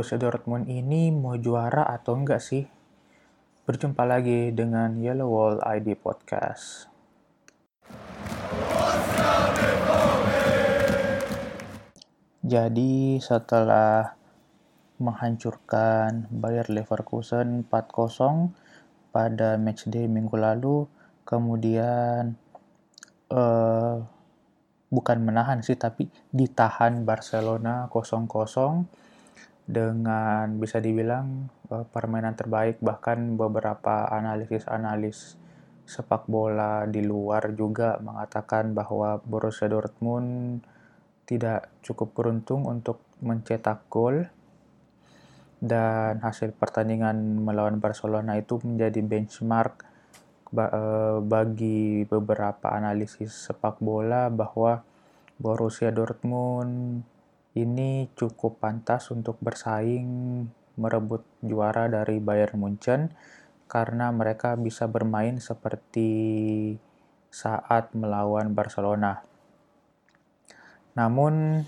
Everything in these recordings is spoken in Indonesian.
Borussia Dortmund ini mau juara atau enggak sih? Berjumpa lagi dengan Yellow Wall ID Podcast. Jadi setelah menghancurkan Bayer Leverkusen 4-0 pada matchday minggu lalu, kemudian uh, bukan menahan sih tapi ditahan Barcelona 0-0 dengan bisa dibilang uh, permainan terbaik bahkan beberapa analisis-analis sepak bola di luar juga mengatakan bahwa Borussia Dortmund tidak cukup beruntung untuk mencetak gol dan hasil pertandingan melawan Barcelona itu menjadi benchmark eh, bagi beberapa analisis sepak bola bahwa Borussia Dortmund ini cukup pantas untuk bersaing merebut juara dari Bayern Munchen karena mereka bisa bermain seperti saat melawan Barcelona. Namun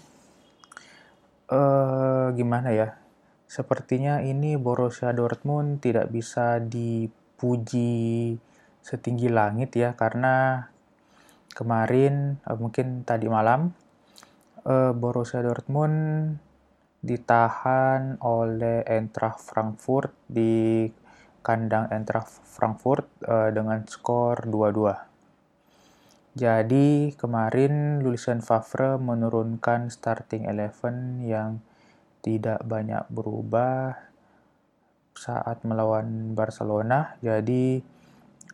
uh, gimana ya? Sepertinya ini Borussia Dortmund tidak bisa dipuji setinggi langit ya karena kemarin uh, mungkin tadi malam uh, Borussia Dortmund ditahan oleh Eintracht Frankfurt di kandang Eintracht Frankfurt uh, dengan skor 2-2. Jadi kemarin Lucien Favre menurunkan starting eleven yang tidak banyak berubah saat melawan Barcelona. Jadi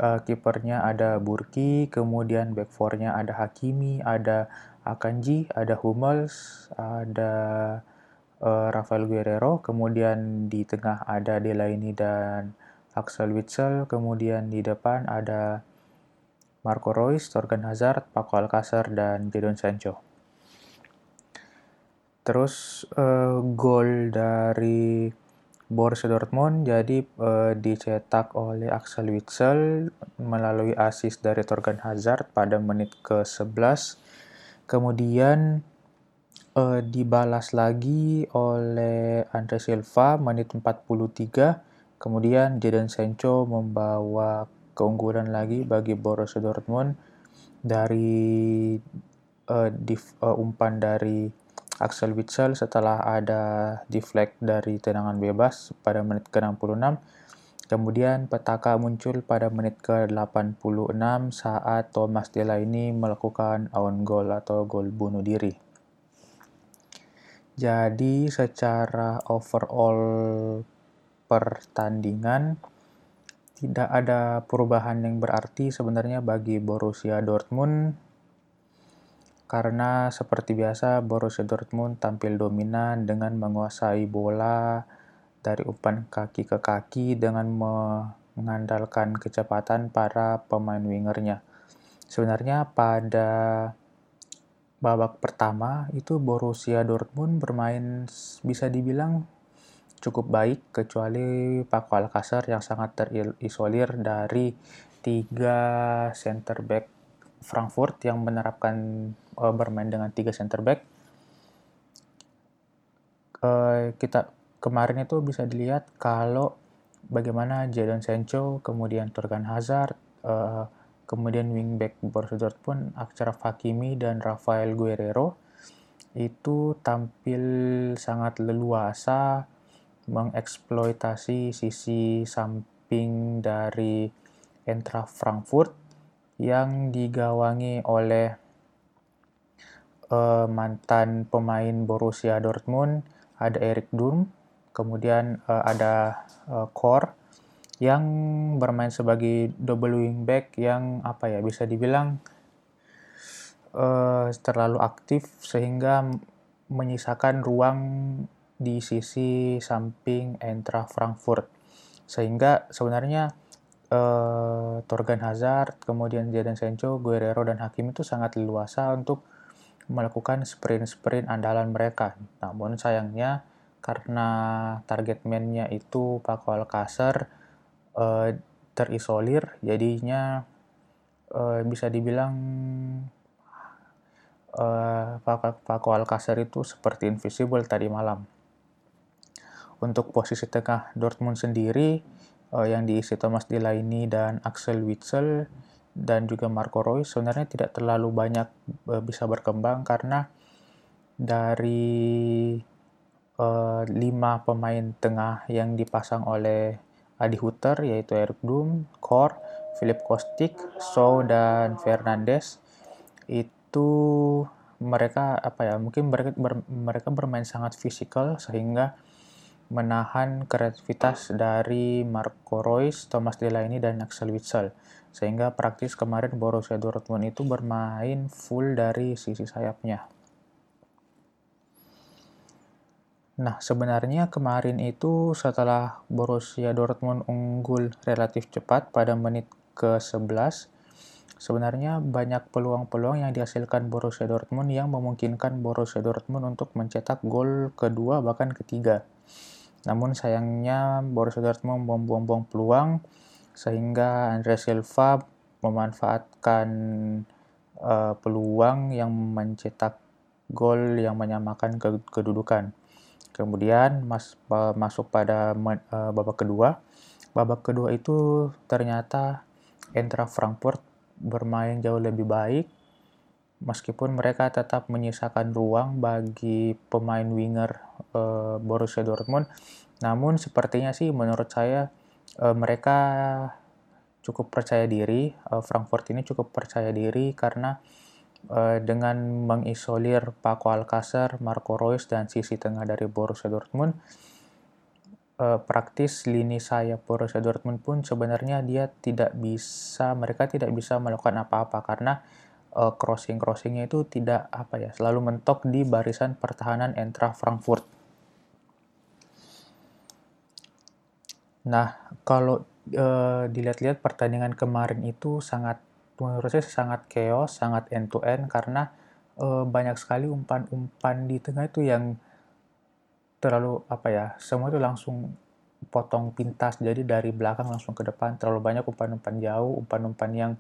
uh, kipernya ada Burki, kemudian back four-nya ada Hakimi, ada Akanji, ada Hummels, ada uh, Rafael Guerrero, kemudian di tengah ada Delaney dan Axel Witsel, kemudian di depan ada Marco Reus, Torgan Hazard, Paco Alcacer, dan Jadon Sancho. Terus uh, gol dari Borussia Dortmund jadi uh, dicetak oleh Axel Witsel melalui assist dari Torgan Hazard pada menit ke-11. Kemudian uh, dibalas lagi oleh Andre Silva menit 43. Kemudian Jadon Sancho membawa keunggulan lagi bagi Borussia Dortmund dari uh, uh, umpan dari Axel Witsel setelah ada deflect dari tendangan bebas pada menit ke-66. Kemudian petaka muncul pada menit ke-86 saat Thomas Delaney melakukan own goal atau gol bunuh diri. Jadi secara overall pertandingan tidak ada perubahan yang berarti sebenarnya bagi Borussia Dortmund karena seperti biasa Borussia Dortmund tampil dominan dengan menguasai bola dari umpan kaki ke kaki dengan mengandalkan kecepatan para pemain wingernya. Sebenarnya pada babak pertama itu Borussia Dortmund bermain bisa dibilang cukup baik kecuali Paco Alcacer yang sangat terisolir dari tiga center back Frankfurt yang menerapkan uh, bermain dengan tiga center back. Uh, kita kemarin itu bisa dilihat kalau bagaimana Jadon Sancho, kemudian Torgan Hazard, uh, kemudian wingback Borussia Dortmund, Achraf Hakimi dan Rafael Guerrero itu tampil sangat leluasa mengeksploitasi sisi samping dari Eintracht Frankfurt yang digawangi oleh uh, mantan pemain Borussia Dortmund, ada Erik Durm, kemudian uh, ada uh, Kor yang bermain sebagai double wingback yang apa ya bisa dibilang uh, terlalu aktif sehingga menyisakan ruang di sisi samping Eintracht Frankfurt. Sehingga sebenarnya uh, Torgan Hazard, kemudian Jadon Sancho, Guerrero dan Hakim itu sangat leluasa untuk melakukan sprint-sprint andalan mereka. Namun sayangnya karena target man-nya itu Paco Alcacer uh, terisolir, jadinya uh, bisa dibilang uh, Paco Alcacer itu seperti invisible tadi malam. Untuk posisi tengah Dortmund sendiri uh, yang diisi Thomas Delaney dan Axel Witsel dan juga Marco Reus sebenarnya tidak terlalu banyak uh, bisa berkembang karena dari uh, lima pemain tengah yang dipasang oleh Adi Hutter yaitu Eric Doom, Kor, Philip Kostik, Shaw dan Fernandes itu mereka apa ya mungkin mereka ber, mereka bermain sangat fisikal sehingga menahan kreativitas dari Marco Reus, Thomas Delaney, dan Axel Witsel. Sehingga praktis kemarin Borussia Dortmund itu bermain full dari sisi sayapnya. Nah, sebenarnya kemarin itu setelah Borussia Dortmund unggul relatif cepat pada menit ke-11, sebenarnya banyak peluang-peluang yang dihasilkan Borussia Dortmund yang memungkinkan Borussia Dortmund untuk mencetak gol kedua bahkan ketiga. Namun sayangnya Borussia Dortmund membuang-buang peluang sehingga Andre Silva memanfaatkan uh, peluang yang mencetak gol yang menyamakan ke kedudukan. Kemudian mas, masuk pada uh, babak kedua. Babak kedua itu ternyata Eintracht Frankfurt bermain jauh lebih baik meskipun mereka tetap menyisakan ruang bagi pemain winger uh, Borussia Dortmund. Namun sepertinya sih menurut saya uh, mereka cukup percaya diri, Frankfurt ini cukup percaya diri karena uh, dengan mengisolir Paco Alcacer, Marco Reus dan sisi tengah dari Borussia Dortmund, uh, praktis lini sayap Borussia Dortmund pun sebenarnya dia tidak bisa, mereka tidak bisa melakukan apa-apa karena uh, crossing-crossingnya itu tidak apa ya selalu mentok di barisan pertahanan Entra Frankfurt. Nah, kalau uh, dilihat-lihat pertandingan kemarin itu sangat menurut saya sangat chaos, sangat end to end karena uh, banyak sekali umpan-umpan di tengah itu yang terlalu apa ya, semua itu langsung potong pintas. Jadi dari belakang langsung ke depan terlalu banyak umpan-umpan jauh, umpan-umpan yang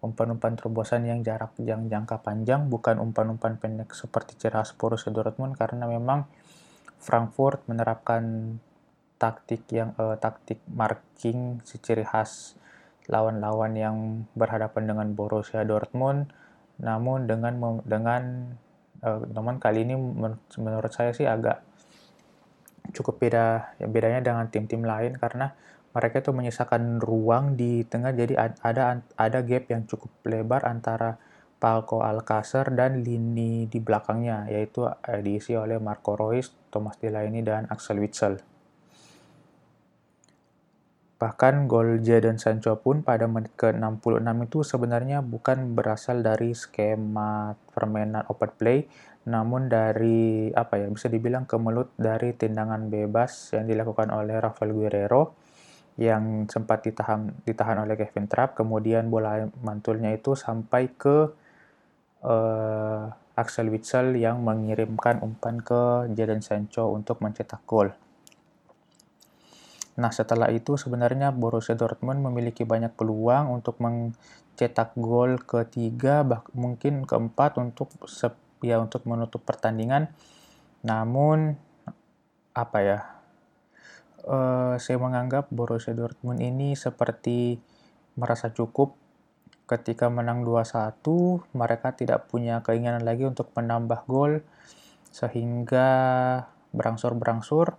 umpan-umpan terobosan yang jarak yang jangka panjang, bukan umpan-umpan pendek seperti Ceras Borussia Dortmund karena memang Frankfurt menerapkan taktik yang uh, taktik marking si ciri khas lawan-lawan yang berhadapan dengan Borussia Dortmund namun dengan dengan uh, namun kali ini men menurut saya sih agak cukup beda ya bedanya dengan tim-tim lain karena mereka itu menyisakan ruang di tengah jadi ada ada gap yang cukup lebar antara Palco Alcacer dan lini di belakangnya yaitu eh, diisi oleh Marco Reus, Thomas Delaney dan Axel Witsel. Bahkan gol Jadon Sancho pun pada menit ke-66 itu sebenarnya bukan berasal dari skema permainan open play, namun dari apa ya bisa dibilang kemelut dari tendangan bebas yang dilakukan oleh Rafael Guerrero yang sempat ditahan ditahan oleh Kevin Trapp, kemudian bola mantulnya itu sampai ke uh, Axel Witsel yang mengirimkan umpan ke Jadon Sancho untuk mencetak gol. Nah, setelah itu sebenarnya Borussia Dortmund memiliki banyak peluang untuk mencetak gol ketiga, bah mungkin keempat untuk ya untuk menutup pertandingan. Namun apa ya? Uh, saya menganggap Borussia Dortmund ini seperti merasa cukup ketika menang 2-1, mereka tidak punya keinginan lagi untuk menambah gol sehingga berangsur-berangsur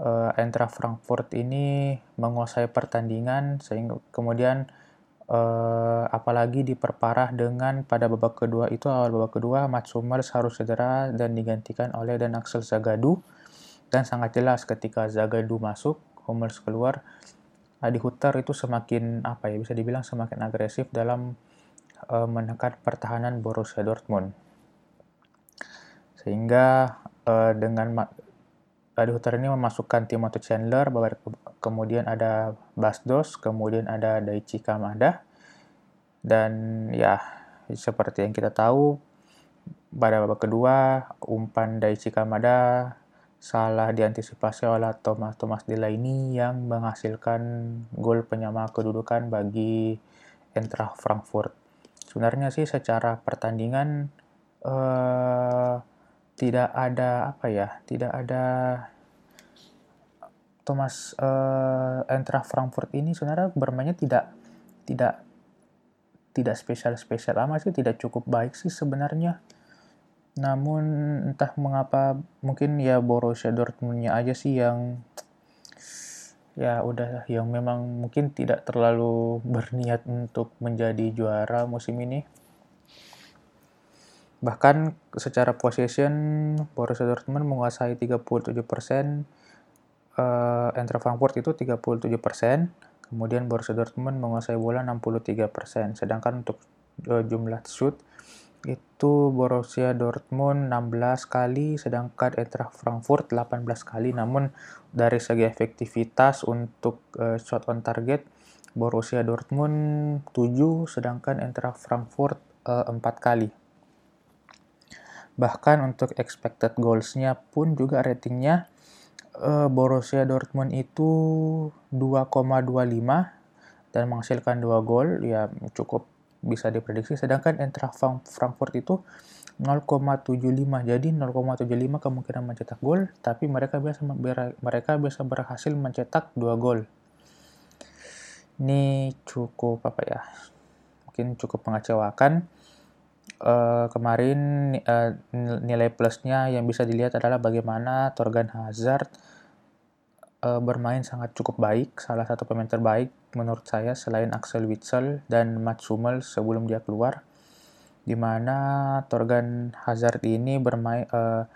uh, Eintracht Frankfurt ini menguasai pertandingan sehingga kemudian uh, apalagi diperparah dengan pada babak kedua itu awal babak kedua Mats Hummels harus cedera dan digantikan oleh dan Axel Zagadou dan sangat jelas ketika Zagadou masuk Hummels keluar Adi Hutter itu semakin apa ya bisa dibilang semakin agresif dalam uh, menekan pertahanan Borussia Dortmund. Sehingga uh, dengan di Hutter ini memasukkan Timothy Chandler, kemudian ada Basdos, kemudian ada Daichi Kamada, dan ya seperti yang kita tahu pada babak kedua umpan Daichi Kamada salah diantisipasi oleh Thomas Thomas Delaney yang menghasilkan gol penyama kedudukan bagi Eintracht Frankfurt. Sebenarnya sih secara pertandingan eh, tidak ada apa ya, tidak ada Thomas uh, Eintracht Frankfurt ini sebenarnya bermainnya tidak tidak tidak spesial-spesial amat sih, tidak cukup baik sih sebenarnya. Namun entah mengapa mungkin ya Borussia Dortmundnya aja sih yang ya udah yang memang mungkin tidak terlalu berniat untuk menjadi juara musim ini. Bahkan secara possession Borussia Dortmund menguasai 37%, uh, Eintracht Frankfurt itu 37%, kemudian Borussia Dortmund menguasai bola 63%, sedangkan untuk uh, jumlah shoot itu Borussia Dortmund 16 kali sedangkan Eintracht Frankfurt 18 kali. Namun dari segi efektivitas untuk uh, shot on target Borussia Dortmund 7 sedangkan Eintracht Frankfurt uh, 4 kali bahkan untuk expected goals-nya pun juga ratingnya uh, Borussia Dortmund itu 2,25 dan menghasilkan 2 gol ya cukup bisa diprediksi. Sedangkan Eintracht Frankfurt itu 0,75 jadi 0,75 kemungkinan mencetak gol tapi mereka biasa mereka bisa berhasil mencetak 2 gol. Ini cukup apa ya mungkin cukup mengecewakan uh, kemarin uh, nilai plusnya yang bisa dilihat adalah bagaimana Torgan Hazard uh, bermain sangat cukup baik, salah satu pemain terbaik menurut saya selain Axel Witsel dan Mats Hummels sebelum dia keluar. Di mana Torgan Hazard ini bermain uh,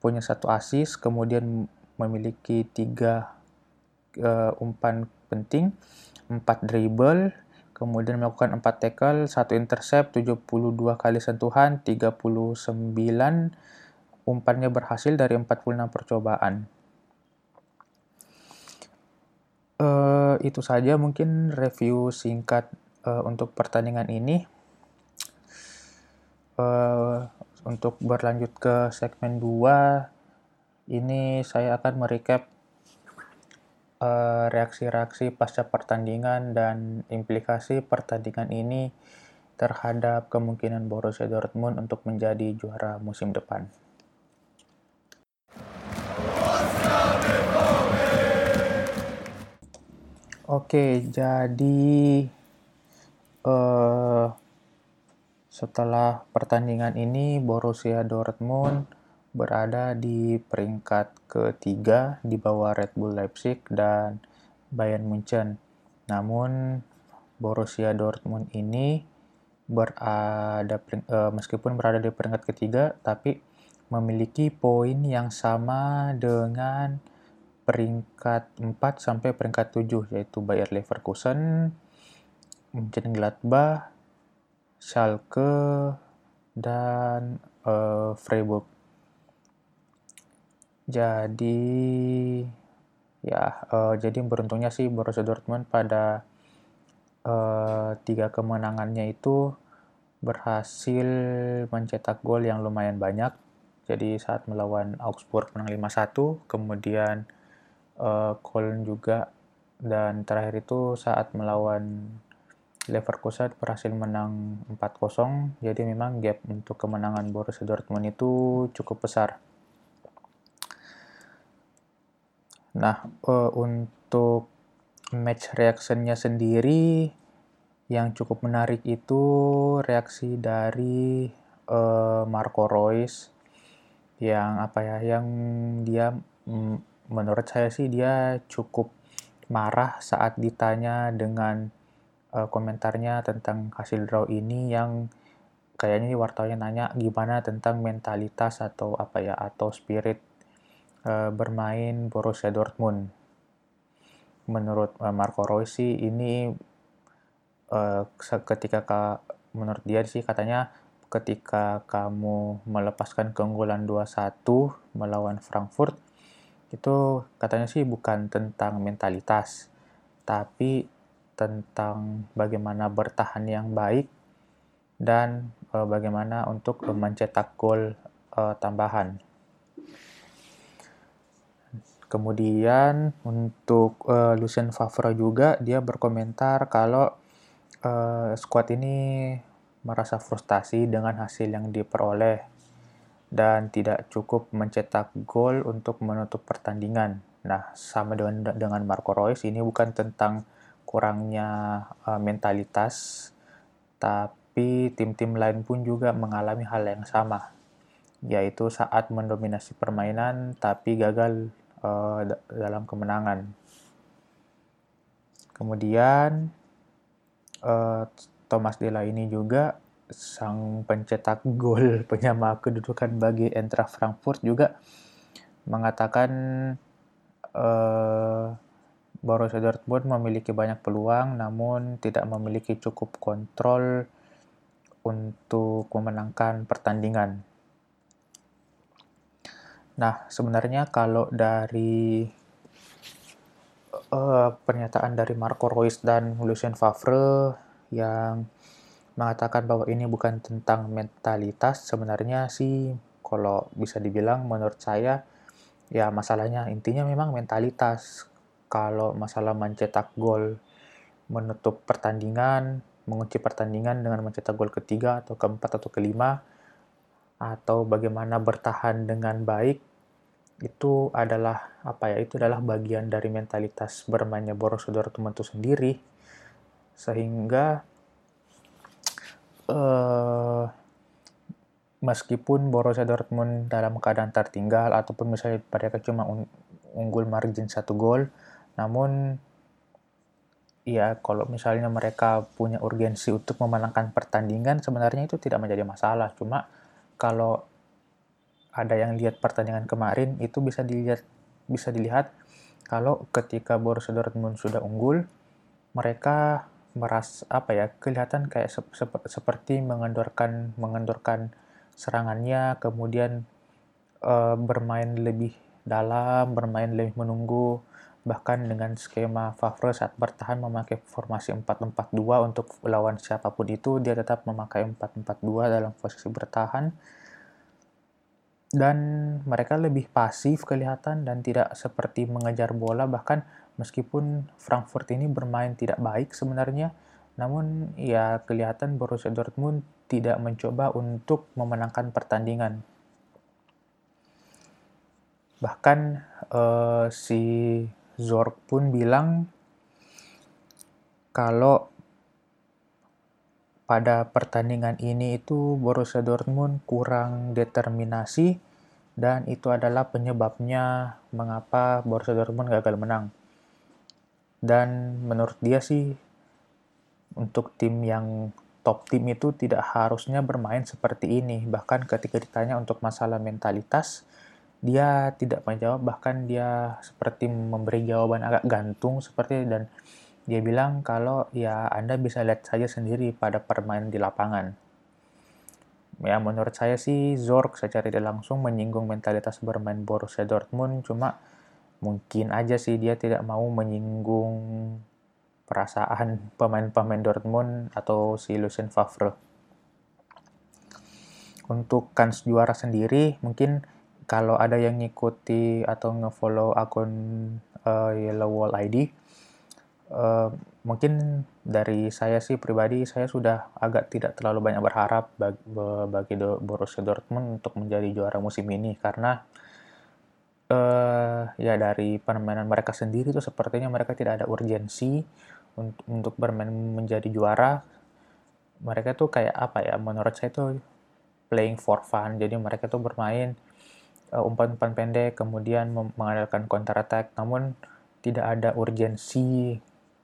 punya satu assist, kemudian memiliki tiga uh, umpan penting, empat dribble, kemudian melakukan empat tackle, satu intercept, 72 kali sentuhan, 39 umpannya berhasil dari 46 percobaan. Uh, itu saja mungkin review singkat uh, untuk pertandingan ini. Uh, untuk berlanjut ke segmen 2, ini saya akan merecap reaksi-reaksi uh, pasca pertandingan dan implikasi pertandingan ini terhadap kemungkinan Borussia Dortmund untuk menjadi juara musim depan. Oke, jadi uh, setelah pertandingan ini Borussia Dortmund berada di peringkat ketiga di bawah Red Bull Leipzig dan Bayern Munchen. Namun Borussia Dortmund ini berada uh, meskipun berada di peringkat ketiga tapi memiliki poin yang sama dengan peringkat 4 sampai peringkat 7 yaitu Bayer Leverkusen, Mönchengladbach, Schalke dan uh, Freiburg. Jadi ya uh, jadi beruntungnya sih Borussia Dortmund pada uh, tiga kemenangannya itu berhasil mencetak gol yang lumayan banyak. Jadi saat melawan Augsburg menang 5-1, kemudian uh, Köln juga. Dan terakhir itu saat melawan Leverkusen berhasil menang 4-0 jadi memang gap untuk kemenangan Borussia Dortmund itu cukup besar nah uh, untuk match reactionnya sendiri yang cukup menarik itu reaksi dari uh, Marco Reus yang apa ya yang dia menurut saya sih dia cukup marah saat ditanya dengan uh, komentarnya tentang hasil draw ini yang kayaknya wartawannya nanya gimana tentang mentalitas atau apa ya atau spirit uh, bermain Borussia Dortmund. Menurut uh, Marco Reus sih ini uh, ketika ka, menurut dia sih katanya ketika kamu melepaskan keunggulan 2-1 melawan Frankfurt itu katanya sih bukan tentang mentalitas, tapi tentang bagaimana bertahan yang baik dan e, bagaimana untuk mencetak gol e, tambahan. Kemudian untuk e, Lucien Favre juga dia berkomentar kalau e, skuad ini merasa frustasi dengan hasil yang diperoleh dan tidak cukup mencetak gol untuk menutup pertandingan. Nah, sama dengan dengan Marco Reus ini bukan tentang kurangnya uh, mentalitas, tapi tim-tim lain pun juga mengalami hal yang sama, yaitu saat mendominasi permainan tapi gagal uh, dalam kemenangan. Kemudian uh, Thomas ini juga sang pencetak gol penyama kedudukan bagi Eintracht Frankfurt juga mengatakan uh, Borussia Dortmund memiliki banyak peluang namun tidak memiliki cukup kontrol untuk memenangkan pertandingan. Nah, sebenarnya kalau dari uh, pernyataan dari Marco Reus dan Lucien Favre yang mengatakan bahwa ini bukan tentang mentalitas, sebenarnya sih kalau bisa dibilang menurut saya ya masalahnya intinya memang mentalitas. Kalau masalah mencetak gol menutup pertandingan mengunci pertandingan dengan mencetak gol ketiga atau keempat atau kelima atau bagaimana bertahan dengan baik itu adalah apa ya itu adalah bagian dari mentalitas bermainnya Borussia Dortmund itu sendiri sehingga uh, meskipun Borussia Dortmund dalam keadaan tertinggal ataupun misalnya mereka cuma unggul margin satu gol, namun ya kalau misalnya mereka punya urgensi untuk memenangkan pertandingan sebenarnya itu tidak menjadi masalah. Cuma kalau ada yang lihat pertandingan kemarin itu bisa dilihat bisa dilihat kalau ketika Borussia Dortmund sudah unggul mereka meras apa ya kelihatan kayak sep, sep, seperti mengendorkan mengendorkan serangannya, kemudian uh, bermain lebih dalam, bermain lebih menunggu, bahkan dengan skema Favre saat bertahan memakai formasi 4-4-2 untuk lawan siapa pun itu, dia tetap memakai 4-4-2 dalam posisi bertahan. Dan mereka lebih pasif kelihatan dan tidak seperti mengejar bola, bahkan meskipun Frankfurt ini bermain tidak baik sebenarnya, namun ya kelihatan Borussia Dortmund tidak mencoba untuk memenangkan pertandingan. Bahkan uh, si Zorg pun bilang kalau pada pertandingan ini itu Borussia Dortmund kurang determinasi dan itu adalah penyebabnya mengapa Borussia Dortmund gagal menang. Dan menurut dia sih untuk tim yang top tim itu tidak harusnya bermain seperti ini. Bahkan ketika ditanya untuk masalah mentalitas, dia tidak menjawab, bahkan dia seperti memberi jawaban agak gantung seperti dan dia bilang kalau ya Anda bisa lihat saja sendiri pada permainan di lapangan. Ya menurut saya sih Zork secara tidak langsung menyinggung mentalitas bermain Borussia Dortmund, cuma mungkin aja sih dia tidak mau menyinggung perasaan pemain-pemain Dortmund atau si Lucien Favre. Untuk kans juara sendiri, mungkin kalau ada yang ngikuti atau ngefollow akun uh, Yellow Wall ID, eh, mungkin dari saya sih pribadi, saya sudah agak tidak terlalu banyak berharap bagi, bagi Borussia Dortmund untuk menjadi juara musim ini, karena uh, ya dari permainan mereka sendiri tuh sepertinya mereka tidak ada urgensi untuk, untuk bermain menjadi juara. Mereka tuh kayak apa ya menurut saya tuh playing for fun. Jadi mereka tuh bermain uh, umpan-umpan pendek kemudian mengandalkan counter attack. Namun tidak ada urgensi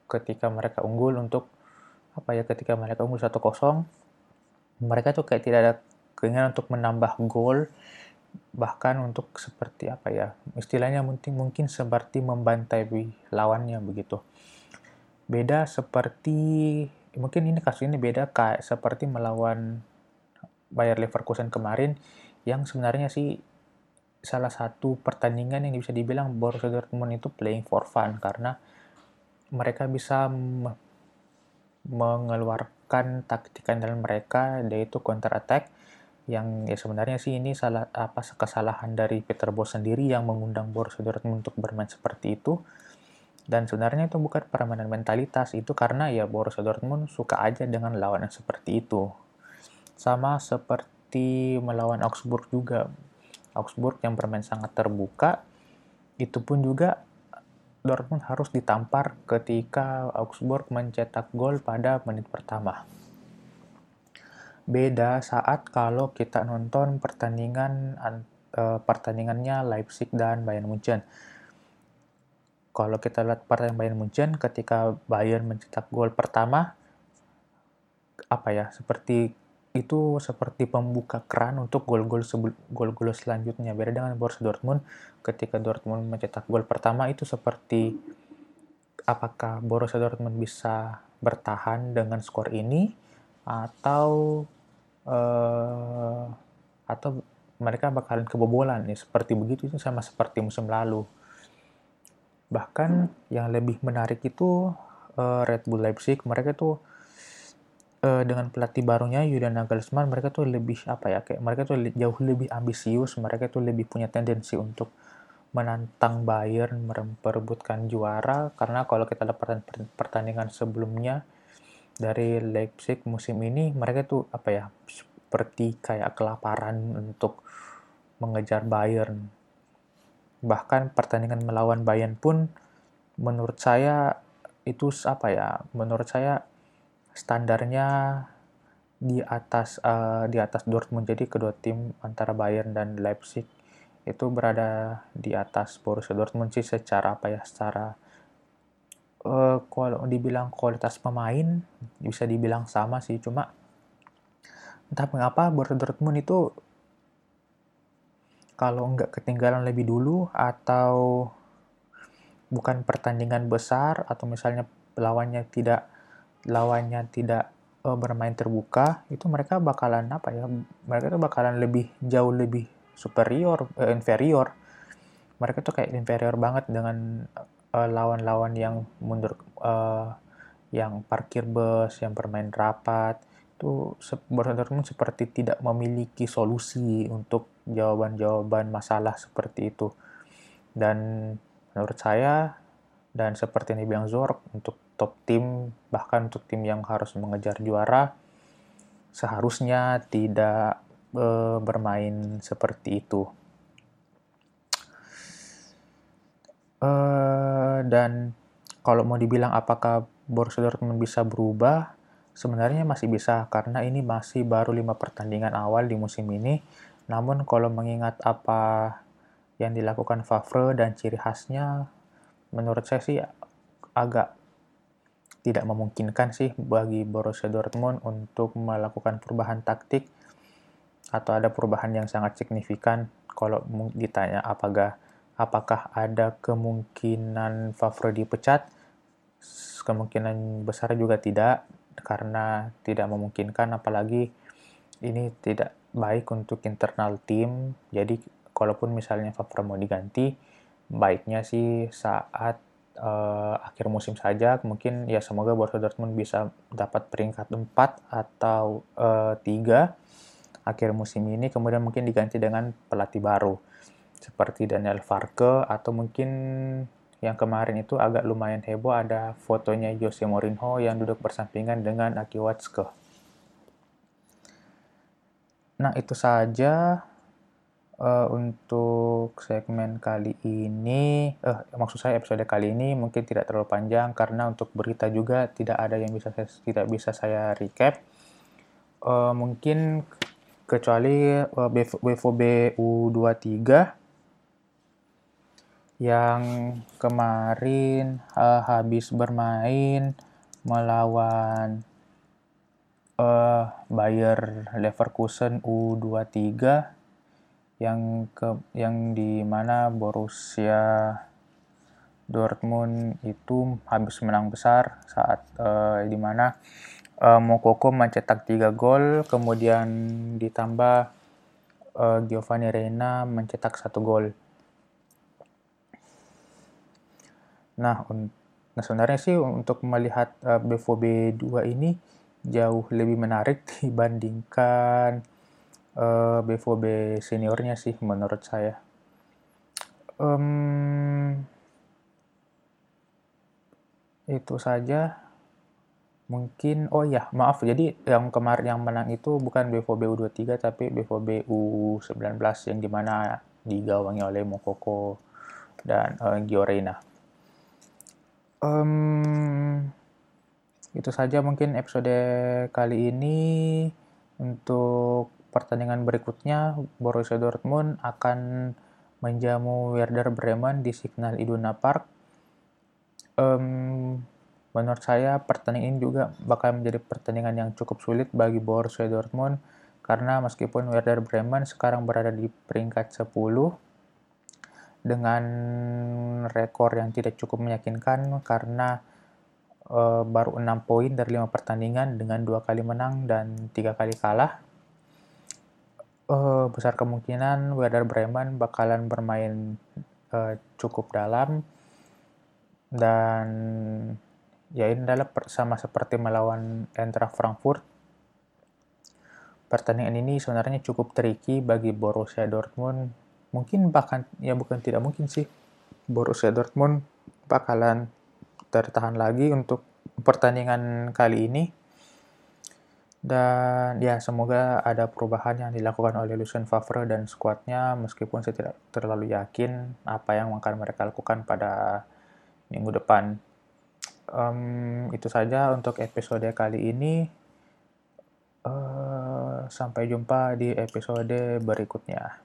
ketika mereka unggul untuk apa ya ketika mereka unggul 1-0 mereka tuh kayak tidak ada keinginan untuk menambah gol bahkan untuk seperti apa ya istilahnya mungkin mungkin seperti membantai lawannya begitu. Beda seperti mungkin ini kasus ini beda kayak seperti melawan Bayer Leverkusen kemarin yang sebenarnya sih salah satu pertandingan yang bisa dibilang Borussia Dortmund itu playing for fun karena mereka bisa mengeluarkan taktik andalan mereka yaitu counter attack yang ya sebenarnya sih ini salah apa kesalahan dari Peter Bosz sendiri yang mengundang Borussia Dortmund untuk bermain seperti itu dan sebenarnya itu bukan permainan mentalitas, itu karena ya Borussia Dortmund suka aja dengan lawan yang seperti itu. Sama seperti melawan Augsburg juga. Augsburg yang bermain sangat terbuka, itu pun juga Dortmund harus ditampar ketika Augsburg mencetak gol pada menit pertama. Beda saat kalau kita nonton pertandingan uh, pertandingannya Leipzig dan Bayern Munchen. Kalau kita lihat pertandingan Bayern Munchen ketika Bayern mencetak gol pertama apa ya seperti itu seperti pembuka keran untuk gol-gol gol-gol selanjutnya. Beda dengan Borussia Dortmund, ketika Dortmund mencetak gol pertama itu seperti apakah Borussia Dortmund bisa bertahan dengan skor ini atau uh, atau mereka bakalan kebobolan nih seperti begitu itu sama seperti musim lalu. Bahkan yang lebih menarik itu uh, Red Bull Leipzig mereka tuh uh, dengan pelatih barunya Julian Nagelsmann mereka tuh lebih apa ya kayak mereka tuh jauh lebih ambisius mereka tuh lebih punya tendensi untuk menantang Bayern memperebutkan juara. Karena kalau kita lihat pertandingan sebelumnya dari Leipzig musim ini mereka tuh apa ya seperti kayak kelaparan untuk mengejar Bayern. Bahkan pertandingan melawan Bayern pun menurut saya itu apa ya menurut saya standarnya di atas uh, di atas Dortmund. Jadi kedua tim antara Bayern dan Leipzig itu berada di atas Borussia Dortmund sih secara apa ya secara uh, kalau dibilang kualitas pemain bisa dibilang sama sih. Cuma entah mengapa Borussia Dortmund itu kalau nggak ketinggalan lebih dulu atau bukan pertandingan besar atau misalnya lawannya tidak lawannya tidak uh, bermain terbuka, itu mereka bakalan apa ya? Mereka tuh bakalan lebih jauh lebih superior, uh, inferior. Mereka tuh kayak inferior banget dengan uh, lawan-lawan yang mundur, uh, yang parkir bus, yang bermain rapat. Itu Dortmund seperti tidak memiliki solusi untuk jawaban-jawaban masalah seperti itu. Dan menurut saya dan seperti yang dibilang Zork untuk top tim, bahkan untuk tim yang harus mengejar juara, seharusnya tidak e, bermain seperti itu. E, dan kalau mau dibilang apakah Borussia Dortmund bisa berubah, sebenarnya masih bisa karena ini masih baru lima pertandingan awal di musim ini. Namun kalau mengingat apa yang dilakukan Favre dan ciri khasnya, menurut saya sih agak tidak memungkinkan sih bagi Borussia Dortmund untuk melakukan perubahan taktik atau ada perubahan yang sangat signifikan. Kalau ditanya apakah apakah ada kemungkinan Favre dipecat? Kemungkinan besar juga tidak karena tidak memungkinkan. Apalagi ini tidak baik untuk internal tim. Jadi kalaupun misalnya Favre mau diganti baiknya sih saat uh, akhir musim saja mungkin ya semoga Borussia Dortmund bisa dapat peringkat 4 atau uh, eh, 3 akhir musim ini kemudian mungkin diganti dengan pelatih baru seperti Daniel Farke atau mungkin yang kemarin itu agak lumayan heboh ada fotonya Jose Mourinho yang duduk bersampingan dengan Aki Watzke. Nah, itu saja uh, untuk segmen kali ini, uh, maksud saya episode kali ini mungkin tidak terlalu panjang karena untuk berita juga tidak ada yang bisa saya, tidak bisa saya recap. Uh, mungkin kecuali uh, BVB U23 yang kemarin uh, habis bermain melawan uh, Bayer Leverkusen U23 yang ke yang di mana Borussia Dortmund itu habis menang besar saat uh, di mana uh, Mokoko mencetak 3 gol kemudian ditambah uh, Giovanni Reina mencetak satu gol. Nah, nah sebenarnya sih untuk melihat uh, BVB 2 ini jauh lebih menarik dibandingkan uh, eh, BVB seniornya sih menurut saya. Um, itu saja. Mungkin, oh ya, maaf, jadi yang kemarin yang menang itu bukan BVB U23, tapi BVB U19 yang di mana digawangi oleh Mokoko dan uh, Gio Reyna. Um, itu saja mungkin episode kali ini. Untuk pertandingan berikutnya, Borussia Dortmund akan menjamu Werder Bremen di Signal Iduna Park. Um, menurut saya pertandingan ini juga bakal menjadi pertandingan yang cukup sulit bagi Borussia Dortmund karena meskipun Werder Bremen sekarang berada di peringkat 10 dengan rekor yang tidak cukup meyakinkan karena uh, baru 6 poin dari 5 pertandingan dengan dua kali menang dan tiga kali kalah. Uh, besar kemungkinan Werder Bremen bakalan bermain uh, cukup dalam dan ya ini adalah sama seperti melawan Eintracht Frankfurt. Pertandingan ini sebenarnya cukup tricky bagi Borussia Dortmund. Mungkin bahkan ya bukan tidak mungkin sih Borussia Dortmund bakalan tertahan lagi untuk pertandingan kali ini. Dan ya semoga ada perubahan yang dilakukan oleh Lucien Favre dan skuadnya meskipun saya tidak terlalu yakin apa yang akan mereka lakukan pada minggu depan. Um, itu saja untuk episode kali ini. Uh, sampai jumpa di episode berikutnya.